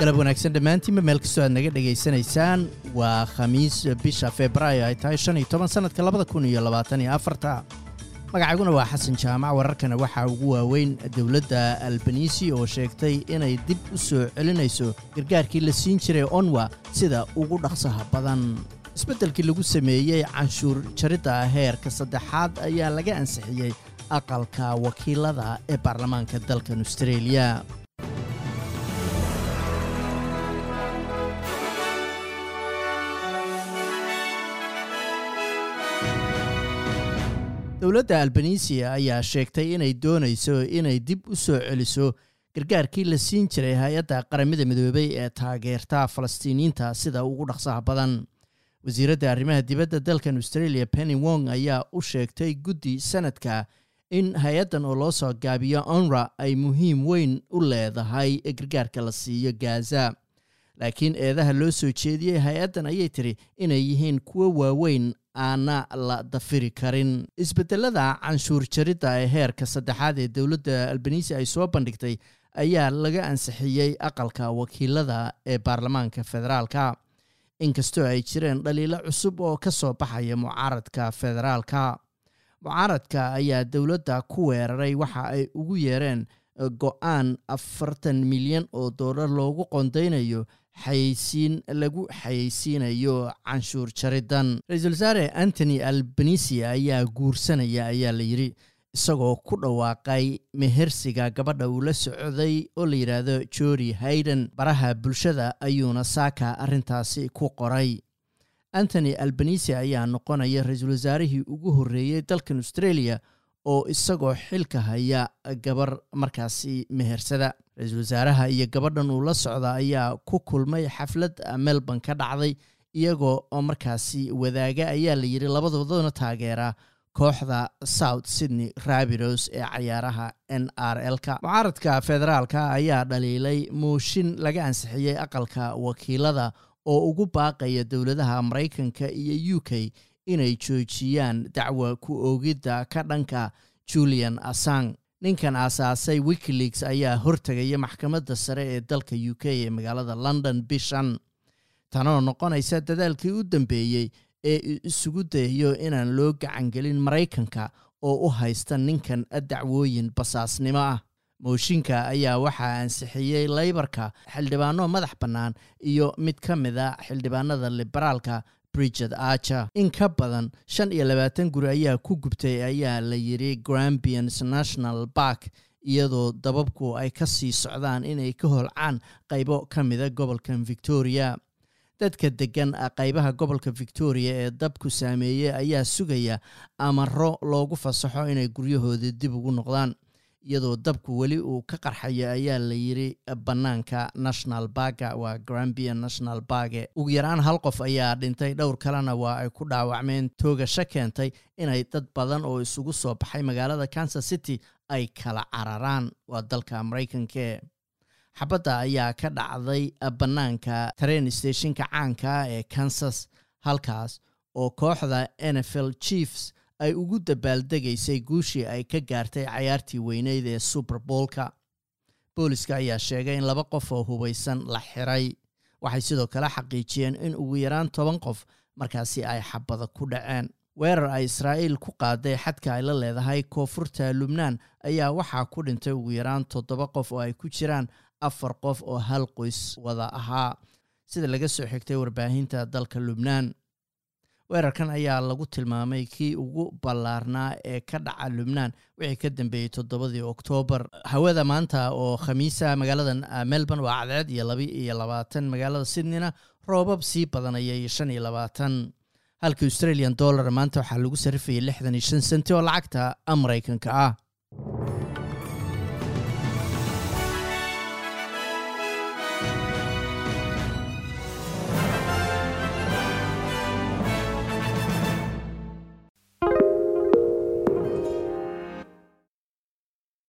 galab wanaagsan dhammaantiinba meel kastoo aad naga dhegaysanaysaan? Waa khamiis bisha febraayo ay tahay shan iyo toban sannadka labada kun iyo labaatan iyo afarta. Magacayguna waa xasan jaamac wararkana waxaa ugu waaweyn dowladda albanisi oo sheegtay inay dib u soo celinayso gargaarkii la siin jiray onwa sida ugu dhaqsaha badan. Isbeddelkii lagu sameeyey canshuur jaridda heerka saddexaad ayaa laga ansixiyey aqalka wakiilada ee baarlamaanka dalkan austreeliya dowladda albanisiya ayaa sheegtay inay doonayso inay dib u soo celiso gargaarkii la siin jiray hay'adda qaramada midoobey ee taageerta falastiiniyiinta sida ugu dhaqsaha badan. Wasiiradda arrimaha dibadda dalkan australia penny wong ayaa u sheegtay guddi sanadka in hay'addan oo loo soo gaabiyo onra ay muhiim weyn u leedahay gargaarka la siiyo gaza. Laakiin eedaha loo soo jeediyey hay'addan ayay tiri inay yihiin kuwo waaweyn aana la dafiri karin. Isbedelada canshuur jaridda ee heerka saddexaad ee dowladda albanisi ay soo bandhigtay ayaa laga ansixiyey aqalka wakiilada ee baarlamaanka federaalka. Inkastoo ay jireen dhaliilo cusub oo ka soo baxaya mucaaradka federaalka. Mucaaradka ayaa dowladda ku weeraray waxa ay ugu yeereen go'aan afartan milyan oo doolar loogu qondaynayo xayeysiin lagu xayeysiinayo canshuur jariddan ra'iisul wasaare antony albanisi ayaa guursanaya ayaa la yidhi isagoo ku dhawaaqay mehersiga gabadha uu la socday oo la yidhaahdo jori hayden baraha bulshada ayuuna saaka arrintaasi ku qoray. Antony albanisi ayaa noqonaya ra'iisul wasaarihii ugu horreeyey dalkan australia oo isagoo xilka haya gabar markaasi mehersada. Ra'iisul wasaaraha iyo gabadhan uu la socda ayaa ku kulmay xaflad melbourne ka dhacday iyagoo oo markaasi wadaaga ayaa la yidhi labadoodana taageera kooxda south sydney rabidos ee cayaaraha n r l-ka. Mucaaradka federaalka ayaa dhaliilay mooshin laga ansixiyey aqalka wakiilada oo ugu baaqaya dowladaha maraykanka iyo u k inay joojiyaan dacwa ku oogidda ka dhanka julian assang ninkan aasaasay wikileaks ayaa hortegaya maxkamadda sare ee dalka u k ee magaalada london bishan. Tanoo noqonaysa dadaalkii u dambeeyey ee isugu dayayo inaan loo gacangelin maraykanka oo u haysta ninkan dacwooyin basaasnimo ah. Mooshinka ayaa waxaa ansixiyey laybarka xildhibaano madax bannaan iyo mid ka mid a xildhibaanada liberaalka bridget archer in ka badan shan iyo labaatan guri ayaa ku gubtay ayaa la yidhi grambians national bark iyadoo dababku ay ka sii socdaan inay ka holcaan qaybo ka mida gobolkan victoria. Dadka deggan qaybaha gobolka victoria ee dabku saameeyey ayaa sugaya amaro loogu fasaxo inay guryahooda dib ugu noqdaan iyadoo dabku weli uu ka qarxayo ayaa la yidhi bannaanka national barga waa grambian national barge ugu yaraan hal qof ayaa dhintay dhowr kalena waa ay ku dhaawacmeen toogasho keentay inay dad badan oo isugu soo baxay magaalada kansas city ay kala cararaan. Waa dalka maraykanke xabadda ayaa ka dhacday bannaanka train stationka caanka ee kansas halkaas oo kooxda nfl chiefs ay ugu dabaaldegaysay guushii ay ka gaartay cayaartii weyneyd ee suberboolka booliska ayaa sheegay in laba qof oo hubaysan la xiray. Waxay sidoo kale xaqiijiyeen in ugu yaraan toban qof markaasi ay xabada ku dhaceen. Weerar ay israa'iil ku qaaday xadka ay la leedahay koonfurta lubnaan ayaa waxaa ku dhintay ugu yaraan toddoba qof oo ay ku jiraan afar qof oo hal qoys wada ahaa. Sida laga soo xigtay warbaahinta dalka lubnaan weerarkan ayaa lagu tilmaamay kii ugu ballaarnaa ee ka dhaca lubnaan wixii ka dambeeyey toddobadii oktoobar hawada maanta oo khamiisa magaalada melbourne waa cadceed iyo laba iyo labaatan. Magaalada sydneyna roobab sii badanayay shan iyo labaatan. Halka australian dollar maanta waxaa lagu sarifayay lixdan iyo shan senti oo lacagta maraykanka ah